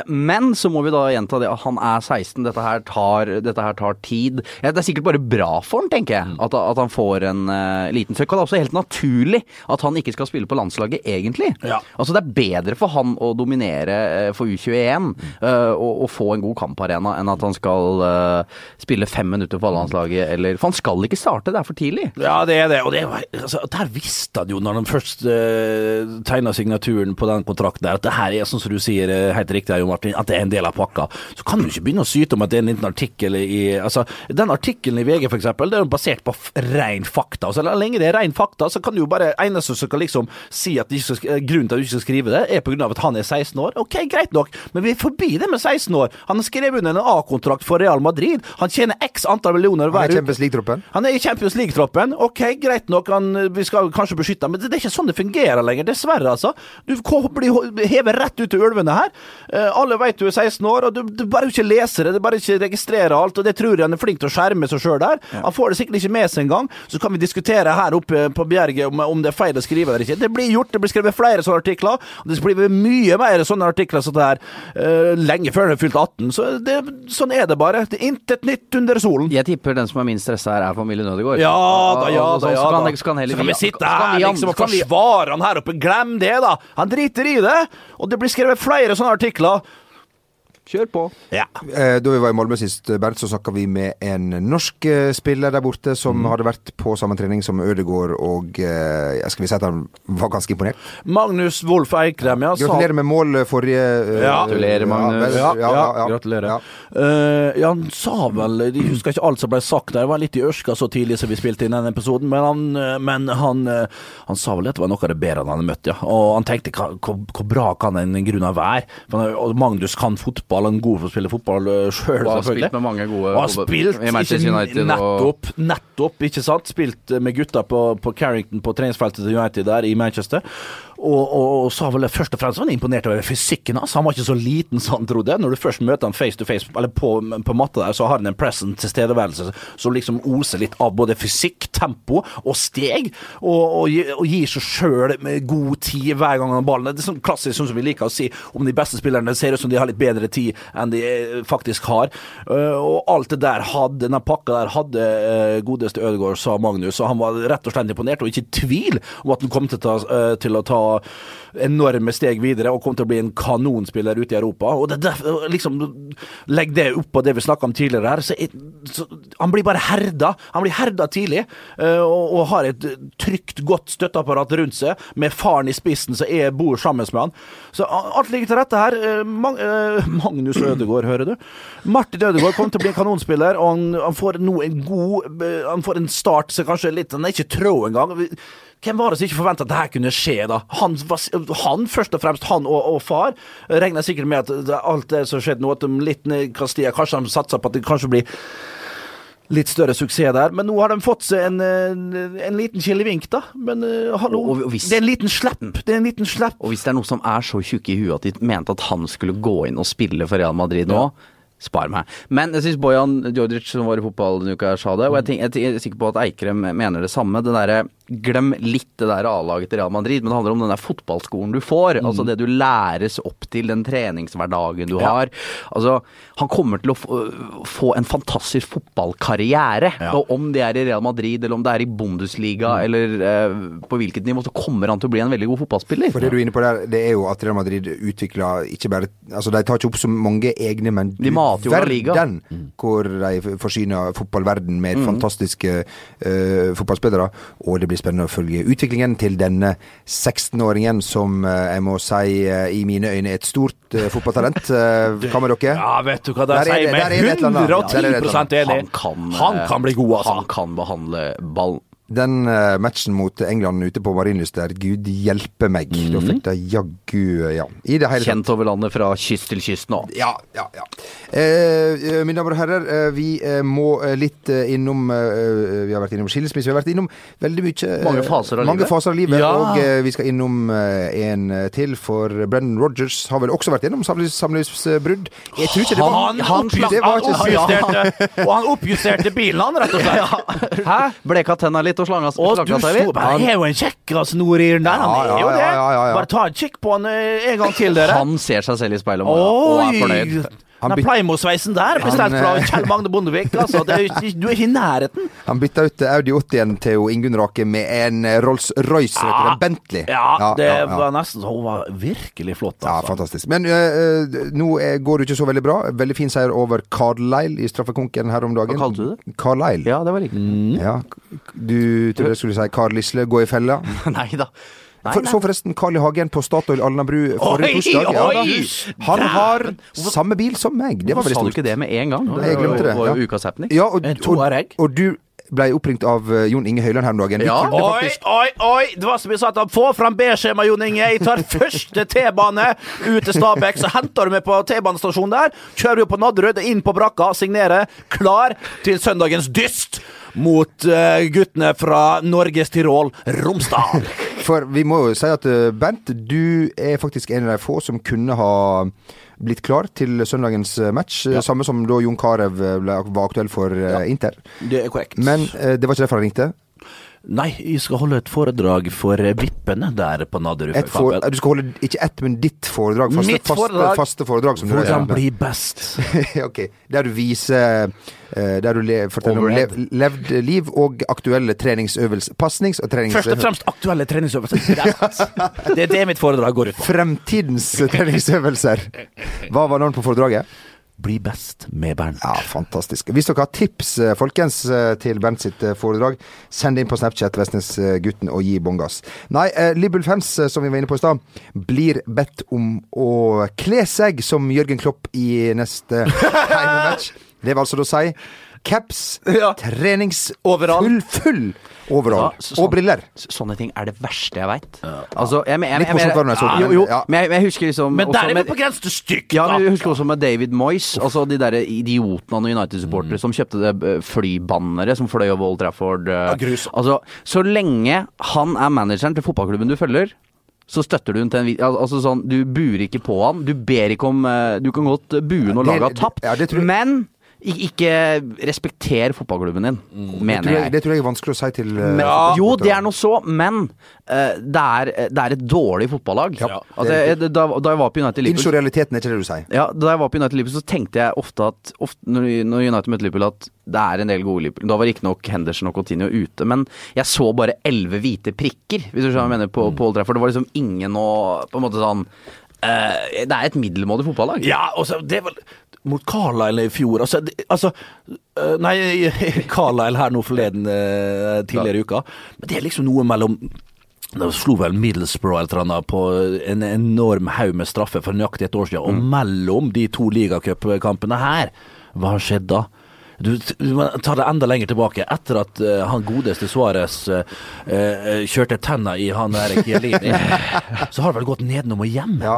S3: Men så må vi da gjenta det han er 16, dette her tar, dette her tar tid. Ja, det er sikkert bare bra for han, tenker jeg. At, at han får en uh, liten trøkk. Og det er også helt naturlig at han ikke skal spille på landslaget, egentlig.
S4: Ja.
S3: Altså Det er bedre for han å dominere uh, for U21 uh, og, og få en god kamparena enn at han skal eh, spille fem minutter på landslaget, eller For han skal ikke starte, det er for tidlig.
S4: Ja, det er det. Og det, altså, der visste han jo, når han først uh, tegna signaturen på den kontrakten der, at det her er sånn som du sier eh, helt riktig, Jo Martin, at det er en del av pakka. Så kan du ikke begynne å syte om at det er en liten artikkel i Altså, den artikkelen i VG, eksempel, det er jo basert på ren fakta. Så lenge det er ren fakta, så kan du jo bare Eneste som kan liksom si at ikke skal, grunnen til at du ikke skal skrive det, er av at han er 16 år. Ok, greit nok, men vi er forbi det med 16 år. Han har skrevet under en A-kontrakt for Real Madrid. Han tjener x antall millioner
S2: Han
S4: hver
S2: er
S4: uke.
S2: Champions League-troppen.
S4: Han er i Champions League-troppen. Ok, greit nok, han, vi skal kanskje beskytte ham, men det det er ikke sånn det fungerer lenger. Dessverre, altså. Du blir hevet rett ut til ulvene her. Eh, alle vet du er 16 år, og du, du bare ikke leser det, du bare ikke registrerer alt, og det tror jeg han er flink til å skjerme seg sjøl der. Han får det sikkert ikke med seg engang. Så kan vi diskutere her oppe på Bjerget om, om det er feil å skrive eller ikke. Det blir gjort, det blir skrevet flere sånne artikler, og det blir mye mer sånne artikler som det her uh, lenge før du har fylt 18. Så det, sånn er det bare. Det er intet nytt under solen.
S3: Jeg tipper den som er minst stressa her, er familien Ødegaard.
S4: Ja da, ja da, ja da.
S3: Så kan
S4: vi sitte her liksom og forsvare han her oppe. Glem det, da! Han driter i det! Og det blir skrevet flere sånne artikler.
S3: Kjør på.
S4: Ja.
S2: Eh, Da vi var i Molde sist, Bernt, så snakka vi med en norsk eh, spiller der borte som
S4: Mm.
S2: hadde vært på samme trening som Ødegaard, og jeg skal vi si at han var ganske imponert?
S4: Magnus Wolff Eikrem, ja.
S2: Gratulerer med mål forrige eh,
S4: Ja.
S3: Gratulerer, Magnus.
S2: Ja, ja, ja, ja.
S4: Gratulerer.
S2: Ja.
S4: Eh, ja, han sa vel Jeg husker ikke alt som ble sagt der. Det var litt i ørska så tidlig som vi spilte inn denne episoden, men han, eh, men han, eh, han sa vel at det var noe av det bedre han hadde møtt, ja. Og han tenkte hvor, bra kan en grunn være? For Magnus kan fotball, han er god for å spille fotball sjøl,
S3: Og har
S4: selvfølgelig.
S3: spilt med mange gode
S4: Og har spilt,
S3: i Manchester United. Nettopp, og-
S4: nettopp, nettopp, ikke sant? Spilt med gutta på, på Carrington på treningsfeltet til United der i Manchester. Og, og, og sa vel først og fremst han imponert over fysikken hans. Han var ikke så liten som han trodde. Når du først møter han face to face, eller på, på matta der, så har han en present tilstedeværelse som liksom oser litt av både fysikk, tempo og steg, og, og, gir seg sjøl god tid hver gang han har ballen. Det er sånn klassisk sånn som vi liker å si om de beste spillerne. Ser ut som de har litt bedre tid enn de eh, faktisk har. Eh, og alt det der hadde, den pakka der hadde eh, godeste Ødegaard, sa Magnus, og han var rett og slett imponert, og ikke i tvil om at han kom til å ta, til å ta og enorme steg videre og kommer til å bli en kanonspiller ute i Europa. Og det, liksom, Legg det opp på det vi snakka om tidligere her. Så, så, han blir bare herda. Han blir herda tidlig, eh, og, og har et trygt, godt støtteapparat rundt seg, med faren i spissen som er, bor sammen med han. Så alt ligger til rette her. Eh, Mag eh, Magnus Ødegaard, hører du. Martin Ødegaard kommer til å bli en kanonspiller, og han, han får nå en god Han får en start som kanskje er litt Han er ikke trå engang. Hvem var det som ikke forventa at det her kunne skje, da? Han, var- han først og fremst, han og, og far, regner sikkert med at alt det som skjedde nå, at de litt ned Castilla, kanskje de satser på at det kanskje blir litt større suksess der. Men nå har de fått seg en, eh, en liten kilevink, da. Men uh, hallo,
S3: Og- og hvis-
S4: det er en liten slepp. Det er en liten slepp.
S3: Og hvis det er noe som er så tjukke i huet at de mente at han skulle gå inn og spille for Real Madrid nå, spar meg. Men jeg syns Bojan Djordjic, som var i fotball denne uka, sa det, og jeg, tenk, jeg er sikker på at Eikrem mener det samme. Det derre Glem litt det der A-laget til Real Madrid, men det handler om den der fotballskolen du får. Altså det du læres opp til, den treningshverdagen du har. Altså, han kommer til å få, en fantastisk fotballkarriere.
S4: Ja.
S3: Og om det er i Real Madrid, eller om det er i Bundesliga, eller eh, på hvilket nivå, så kommer han til å bli en veldig god fotballspiller.
S2: For det du er inne på der, det er jo at Real Madrid utvikler ikke bare Altså, de tar ikke opp så mange egne, men
S3: De mater jo
S2: verden hvor de forsyner fotballverden med fantastiske eh, fotballspillere. Og det blir spennende å følge utviklingen til denne 16-åringen som eh, jeg må si eh, i mine øyne er et stort uh, fotballtalent. Hva med dere?
S4: Ja, vet du hva,
S2: er det- der er det. Der er det
S4: 110 enig.
S3: Han kan,
S4: Han
S3: eh,
S4: kan bli god, altså.
S3: Han kan behandle ball
S2: den eh, matchen mot England ute på Marienlyst der, gud hjelpe meg. Da fikk de jaggu Ja. I det hele.
S3: Kjent over landet fra kyst til kyst nå.
S2: Ja, ja, ja. Eh, eh, mine damer og herrer, eh, vi eh, må eh, litt eh, innom eh, Vi har vært innom skilsmisse, vi har vært innom veldig mye eh,
S3: Mange faser av
S2: mange
S3: livet.
S2: Faser av livet
S4: Ja.
S2: Og eh, vi skal innom eh, en eh, til, for Brendan Rogers har vel også vært innom samlivs, samlivsbrudd. Jeg tror ikke det var
S4: Han, han,
S2: det var ikke så
S4: oppjusterte, og han oppjusterte bilen, han, rett og slett. Hæ?
S3: Bleka tenna litt og slanga
S4: Og du
S3: slanga seg litt.
S4: Han er jo en kjekkas Nord-Iren der. Han
S2: Ja,
S4: er jo det.
S2: ja, ja, ja.
S4: Bare ta en kikk på han eh, en gang til, dere.
S3: Han ser seg selv i speilet om morgenen og er fornøyd.
S2: Han
S4: Den Playmo-sveisen der, bestilt fra
S2: eh,
S4: Kjell Magne Bondevik. Altså, det er, ikke- du er ikke i nærheten.
S2: Han bytta ut Audi 80-en til Ingunn Rake med en Rolls-Royce, ja. en Bentley.
S4: Ja, det
S2: ja, ja.
S4: var nesten Hun var virkelig flott,
S2: Ja,
S4: altså.
S2: fantastisk. Men øh, nå er, går det ikke så veldig bra. Veldig fin seier over Carlisle i straffekonken her om dagen.
S3: Hva kalte du det?
S2: Carlisle.
S3: Ja, det var riktig.
S2: Ja. Du trodde jeg skulle si Carl Lisle, gå i fella.
S3: Nei da. Nei,
S2: For,
S3: nei.
S2: så forresten Carl I. Hagen på Statoil Alnabru forrige torsdag. Ja, da. Han har samme bil som meg. Det var
S3: Hvorfor
S2: veldig
S3: sa du ikke det med en gang?
S2: Jeg glemte det,
S3: var jo ukas happening.
S2: Ja, og, og,
S4: og,
S2: og du ble oppringt av eh, Jon Inge Høiland her om dagen.
S3: Ja.
S4: Oi, oi, oi! Det var som vi sa at. Få fram B-skjema, Jon Inge. Jeg tar første T-bane ut til Stabekk. Så henter du meg på T-banestasjonen der. Kjører jo på Nadderud, inn på brakka, signerer. Klar til søndagens dyst mot uh, guttene fra Norges Tirol, Romsdal.
S2: For vi må jo si at Bent, Bernt, du er faktisk en av de få som kunne ha blitt klar til søndagens eh, match. Ja. Samme som da Jon Carew eh, var aktuell for ja. Inter.
S4: Det er korrekt.
S2: Men eh, det var ikke derfor han ringte.
S4: Nei, jeg skal holde et foredrag for eh, vippene der på Nadderud.
S2: For, du skal holde ikke ett, men ditt foredrag. Faste,
S4: Mitt foredrag.
S2: Faste, faste foredrag. Som
S4: Hvordan bli best.
S2: ok. Der du viser eh, Der du le, forteller om lev, levd liv og aktuelle treningsøvelser. Pasnings- og treningsøvelser.
S4: Først og fremst aktuelle treningsøvelser. Det er det mitt foredrag går ut på.
S2: Fremtidens treningsøvelser. Hva var navnet på foredraget?
S4: Bli best med Bernt.
S2: Ja, fantastisk. Hvis dere har tips, eh, folkens, eh, til Bernt sitt eh, foredrag, send det inn på Snapchat Vestnesgutten og gi bånn gass. Nei, Liverpool-fans, eh, som vi var inne på i stad, blir bedt om å kle seg som Jørgen Klopp i neste heimematch. Det vil altså da si caps,
S4: Ja. treningsoverall
S2: Full, full overall.
S3: Ja, så-
S2: og briller.
S3: Så- Sånne ting er det verste jeg veit. Altså, jeg, jeg, jeg,
S2: Litt morsomt var det når jeg så det,
S3: Jo,
S2: men-
S3: jo, men jeg, jeg husker liksom
S4: Men der er vi på grensen til stygt,
S3: Ja,
S4: da.
S3: jeg husker også med David Moyes, altså de der idiotene av noen United-supportere som kjøpte det eh, flybannere som fløy over Old Trafford. eh.
S4: Ja.
S3: Altså, så lenge han er manageren til fotballklubben du følger, så støtter du den til en. Altså sånn, du buer ikke på han. Du ber ikke om eh, Du kan godt bue når
S2: Det-
S3: laget har tapt,
S2: ja,
S3: men ikke respekter fotballklubben din,
S2: mm.
S3: mener
S2: det jeg,
S3: jeg.
S2: det tror jeg er vanskelig å si til eh,
S3: Men, jo, det er noe så, men uh, det, er, det er et dårlig fotballag.
S2: Ja,
S3: altså, jeg, da, da jeg var på United Liverpool
S2: Innså realiteten, er ikke det du sier?
S3: ja, Da jeg var på United Liverpool, så tenkte jeg ofte at ofte, når, United møtte Liverpool, at det er en del gode Liverpool. Da var riktignok Henderson og Coutinho ute, men jeg så bare elleve hvite prikker, hvis du skjønner hva jeg mener, på, på Old Trafford. Det var liksom ingen å På en måte sånn Uh, Det er et middelmådig fotballag.
S4: Ja, og så det vel mot Carlisle i fjor Altså, altså øh, Nei, Carlisle her nå forleden øh, tidligere i uka. Men det er liksom noe mellom da slo vel Middlesbrough eller noe på en enorm haug med straffer for nøyaktig et år siden. Og mellom de to ligacupkampene her, hva har skjedd da? Du, du må ta det enda lenger tilbake. Etter at uh, han godeste Suárez uh, kjørte tenna i han der Chiellini, så har det vel gått nedenom og hjem.
S2: Ja,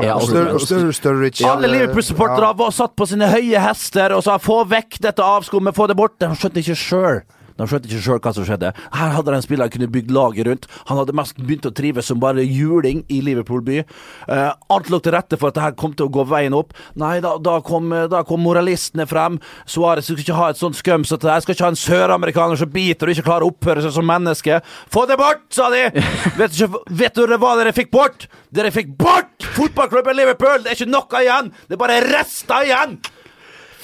S3: Ja,
S4: Alle Liverpool-supportere var satt på sine høye hester og sa 'få vekk dette avskummet, få det bort'. De skjønte ikke sjøl. De skjønte ikke sjøl hva som skjedde. Her hadde de en spiller kunne bygd laget rundt. Han hadde mest begynt å trives som bare juling i Liverpool by. Eh, alt lå til rette for at det her kom til å gå veien opp. Nei, da, da, kom, da kom moralistene frem. Suárez skal ikke ha et sånt skum som det der. Skal ikke ha en søramerikaner som biter og ikke klarer å oppføre seg som menneske. Få det bort, sa de! vet, du ikke, vet dere hva dere fikk bort? Dere fikk bort fotballklubben Liverpool! Det er ikke noe igjen! Det er bare rester igjen!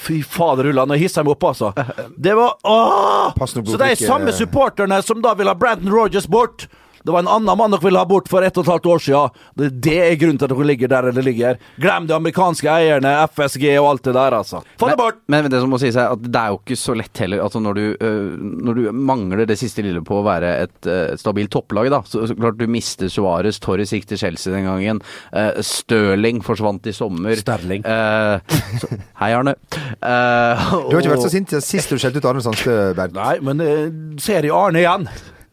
S4: Fy fader, Ulla, nå hisser jeg meg opp, altså. Det var åh! Så det er samme supporterne som da vil ha Brandon Rogers bort. Det var en annen mann dere ville ha bort for ett og et halvt år siden. Det, det er grunnen til at dere ligger der dere ligger. Glem de amerikanske eierne, FSG og alt det der, altså. Få det bort!
S3: Men, men det som må sies er at det er jo ikke så lett heller. Altså når du, øh, når du mangler det siste lille på å være et, øh, et stabilt topplag, da. Så, så klart du mister Suárez, Torres gikk til Chelsea den gangen. Uh, Stirling forsvant i sommer.
S4: Sterling.
S3: Uh, så, hei, Arne. Uh,
S2: Du har ikke vært så sint sist du skjelte ut Arne Sandstø, Bernt.
S4: Nei, men uh, ser i Arne igjen.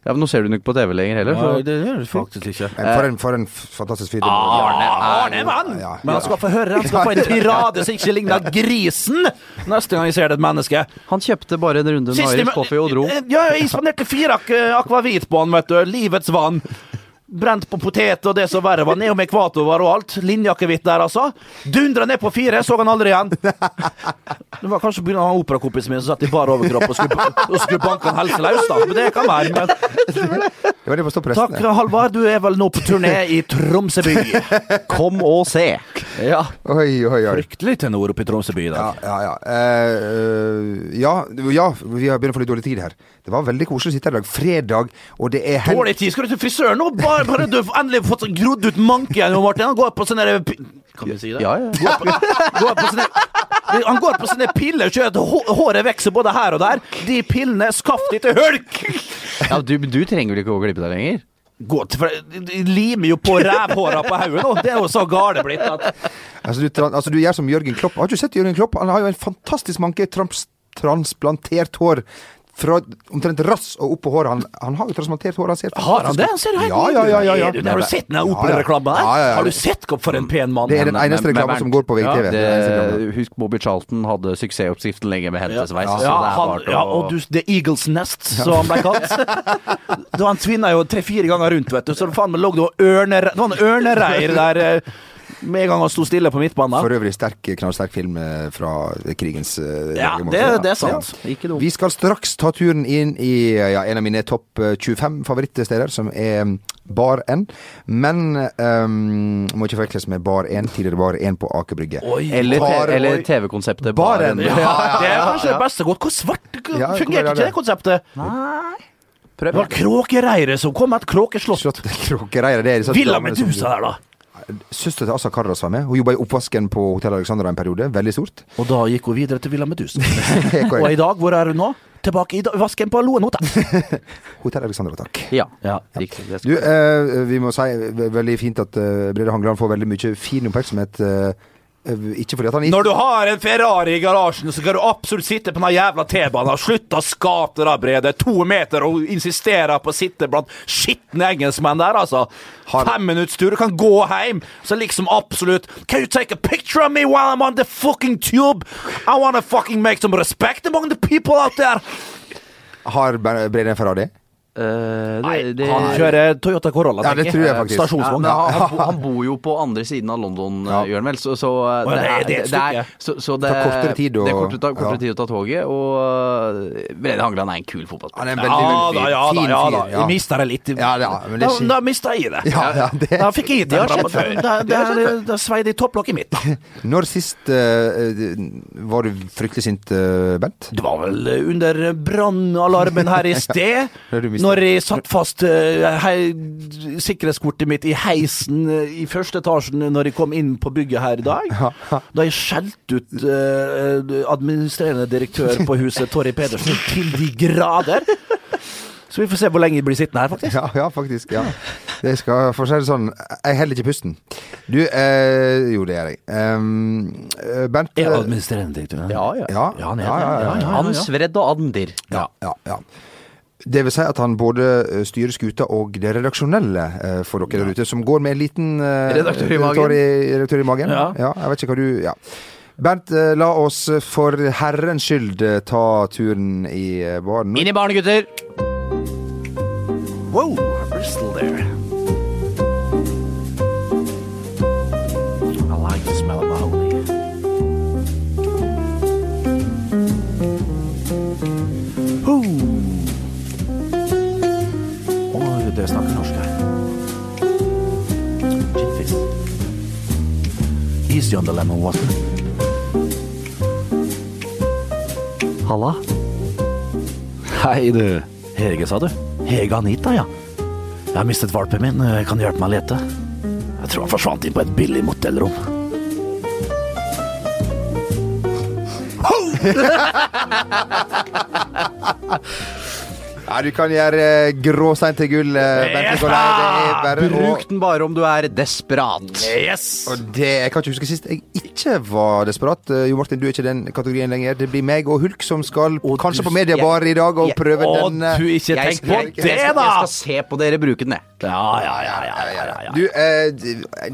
S3: Ja, men Nå ser du den ikke på TV lenger heller.
S4: Ja,
S3: Så.
S4: det gjør du faktisk ikke.
S2: Men For en, for en fantastisk fyr.
S3: Arne
S4: Arne er mann!
S2: Ja,
S4: Men han skal få høre, han skal få en tirade som ikke ligner grisen neste gang jeg ser det et menneske.
S3: Han kjøpte bare en runde
S4: med
S3: Irish Coffee og dro.
S4: Ja, jeg spanderte fire ak akvavit på han, vet du. Livets vann. Brent på potet og det som verre var. Ned om ekvator var og alt. Linjakkehvitt der, altså. Dundra ned på fire, så han aldri igjen. Det var kanskje pga. operakompisen min som satt i bar overkropp og skulle, og skulle banke han helseløs, da. Men det kan være. Men
S2: Det var det på
S4: takk. Halvard. Du er vel nå på turné i Tromsø by.
S3: Kom og se!
S4: Ja.
S2: Oi, oi, oi.
S4: Fryktelig tenor oppe i Tromsø by i
S2: Ja,
S4: dag.
S2: ja, ja. Ja. Uh, ja, ja, vi har begynt å få litt dårlig tid her. Det var veldig koselig å sitte her i dag. Fredag, og det er helg.
S4: Dårlig tid. Skal du til frisøren nå? Bare, bare du har endelig fått grodd ut manken, Martin. Han går på sånne der Kan vi si det?
S3: Ja, ja.
S4: Går på, går på sånne, han går på sånne piller så håret vokser både her og der. De pillene, skaff de til hulk!
S3: ja du, du trenger vel ikke å klippe deg lenger?
S4: Gå til, for de limer jo på rævhåra på hodet nå. Det er jo så gale blitt at
S2: Altså du, altså, du gjør som Jørgen Klopp. Har du sett Jørgen Klopp? Han har jo en fantastisk manke trans transplantert hår. Fra omtrent rass og opp på håret. Han, han har jo transplantert hår. Han ser
S4: Har han det? Han ser helt
S2: Ja, ja, ja, ja, ja.
S4: Du- Har du sett den operareklamen der?
S2: Ja, ja, ja.
S4: Har du sett for en pen mann?
S2: Det er den eneste
S3: men- men
S2: reklamen som går på VGTV.
S3: Det, husk Bobby Charlton hadde suksessoppskriften lenge med hentesveis.
S4: Ja, ja, og du, The Eagles Nest, som han ble kalt. Han tvinna jo tre-fire ganger rundt, vet du. Så faen meg lå det det en ørnereir der eh, med en gang han sto stille på midtbanen.
S2: For øvrig sterk, knallsterk film eh, fra krigens eh,
S4: Ja, det, det er sant.
S3: Ikke noe.
S2: Vi skal straks ta turen inn i ja, en av mine topp eh, 25 favorittsteder, som er Bar N. Men um, må ikke forveksles med Bar 1, tidligere Bar 1 på Aker Brygge.
S3: Eller, eller TV-konseptet
S2: Bar
S3: 1
S2: Ja, ja, ja,
S4: Det er kanskje det beste godt. Hvor svart
S2: Ja, er
S4: fungerte ikke
S2: det?
S4: det konseptet?
S3: Prøv.
S4: Det var kråkereiret som kom med et kråkeslott.
S2: Kråkereire, det er
S4: Villa Medusa der, da.
S2: Søster til Asa Karras var med. Hun jobba i oppvasken på Hotell Alexandra en periode. Veldig stort.
S4: Og da gikk hun videre til Villa Medusa. Og i dag, hvor er hun nå? Tilbake i vasken på Loen hotell.
S2: Hotell Alexandra, takk.
S3: Ja,
S4: Ja.
S3: riktig. Det
S2: Du, eh, vi må si veldig fint at uh, Brede Hangeland får veldig mye fin oppmerksomhet. eh, eh, ikke fordi at han
S4: Når du har en Ferrari i garasjen, så skal du absolutt sitte på den jævla T-banen. Slutt å skape det Brede. To meter og insistere på å sitte blant skitne engelskmenn der, altså. Har... Femminuttstur. du kan gå hjem. Så liksom absolutt Can you take a picture of me while I'm on the fucking tube? I wanna fucking make some respect among the people out there.
S2: har Brede en Ferrari.
S3: Eh, det, det,
S4: Han kjører Toyota Corolla,
S2: Ja, det
S4: tenker
S2: tror jeg faktisk.
S3: Ja,
S4: Stasjonsvogn.
S3: men han, han, han bor jo på andre siden av London,
S2: Ja.
S3: ja. gjør han vel. Så, så
S4: det,
S3: eh,
S4: det er- det er et stykke.
S3: så, så det,
S2: tar kortere tid å-
S3: det er kortere, kortere
S2: ja.
S3: tid å ta toget. Og uh, Brede Hangeland er en kul fotballspiller.
S2: Han er
S4: Ja
S2: veldig, veldig
S4: da,
S2: fin,
S4: ja da,
S2: fin
S4: ja da.
S2: fyr.
S4: Jeg mista det litt.
S2: Ja, ja, men det
S4: da,
S2: er
S4: da mista jeg det.
S2: Ja, ja, det-
S4: Da fikk jeg
S3: Det.
S4: Da,
S3: Det
S4: da, da svei det i topplokket mitt.
S2: Når sist uh, var du fryktelig sint, uh, Bent?
S4: Det var vel under brannalarmen her i sted,
S2: Når
S4: når jeg satt fast eh, hei, sikkerhetskortet mitt i heisen eh, i første etasjen når jeg kom inn på bygget her i dag. Da jeg skjelte ut eh, administrerende direktør på huset, Torry Pedersen, til de grader. Så vi får se hvor lenge jeg blir sittende her, faktisk.
S2: Ja, ja faktisk. ja Det skal, For å si det sånn, jeg holder ikke pusten. Du eh, Jo, det gjør jeg. Um, Bernt
S4: Er
S2: eh,
S4: administrerende direktør?
S3: Ja, ja.
S2: ja,
S4: Ja, han er
S2: ja, ja, ja,
S4: Ja, ja.
S3: Ansvred og Admdir.
S2: Ja, ja, ja. Det vil si at han både eh, styrer skuta og det redaksjonelle eh, for dere der ute, som går med en liten eh,
S3: Redaktør i magen.
S2: redaktør i, redaktør i magen.
S4: Ja.
S2: jeg vet ikke hva du Ja. Bernt, la oss for herrens skyld ta turen i baren.
S3: Inn i baren, gutter!
S4: Whoa, Bristol there. Oi, snakker norsk her. Ginfish. Easy on the lemon water. Halla. Hei, du. Hege, sa du? Hege Anita, ja. Jeg har mistet valpen min. Kan du hjelpe meg å lete? Jeg tror han forsvant inn på et billig motellrom.
S2: Ja, du kan gjøre eh, gråstein til gull, Yes. Er bare
S3: Bruk den bare om du er desperat.
S4: Yes!
S2: og det, Jeg kan ikke huske sist jeg ikke var desperat. Eh, Jo Martin, du er ikke den kategorien lenger. Det blir meg og Hulk som skal kanskje på Mediebar i dag og prøve den. Å,
S4: du ikke
S3: Jeg
S4: tenk på
S3: jeg,
S4: det,
S3: jeg, skal,
S4: da!
S3: jeg skal se på dere bruke den, jeg.
S4: Ja, ja, ja, ja, ja, ja, ja.
S2: Du, eh,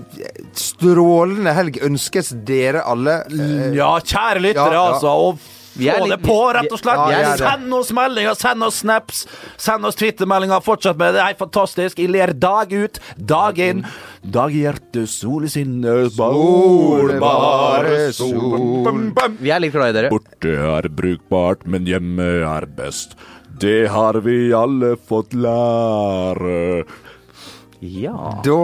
S2: strålende helg ønskes dere alle. Eh,
S4: Ja, kjære lyttere,
S2: Ja, ja.
S4: altså. Og få
S3: litt-
S4: det på, rett og slett.
S2: Ja, vi
S4: send oss meldinger, send oss snaps, send oss twittermeldinger. Fortsett med det. Det er fantastisk. Jeg ler dag ut, dag inn. Dag i hjertet, sol i sinne,
S2: Solbare sol.
S4: Bam, bam.
S3: Vi er litt glad i dere.
S4: Borte er brukbart, men hjemme er best. Det har vi alle fått lære.
S3: Ja.
S2: Da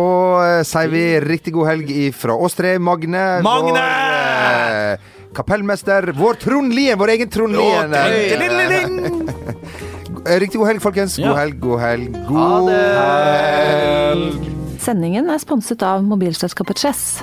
S2: eh, sier vi riktig god helg fra oss tre. Magne.
S4: Magne!
S2: Vår, eh, kapellmester. Vår Trond Lien. Vår egen Trond Lien. Eh, Riktig god helg, folkens. God helg, god helg. God helg.
S1: Sendingen er sponset av mobilselskapet Chess.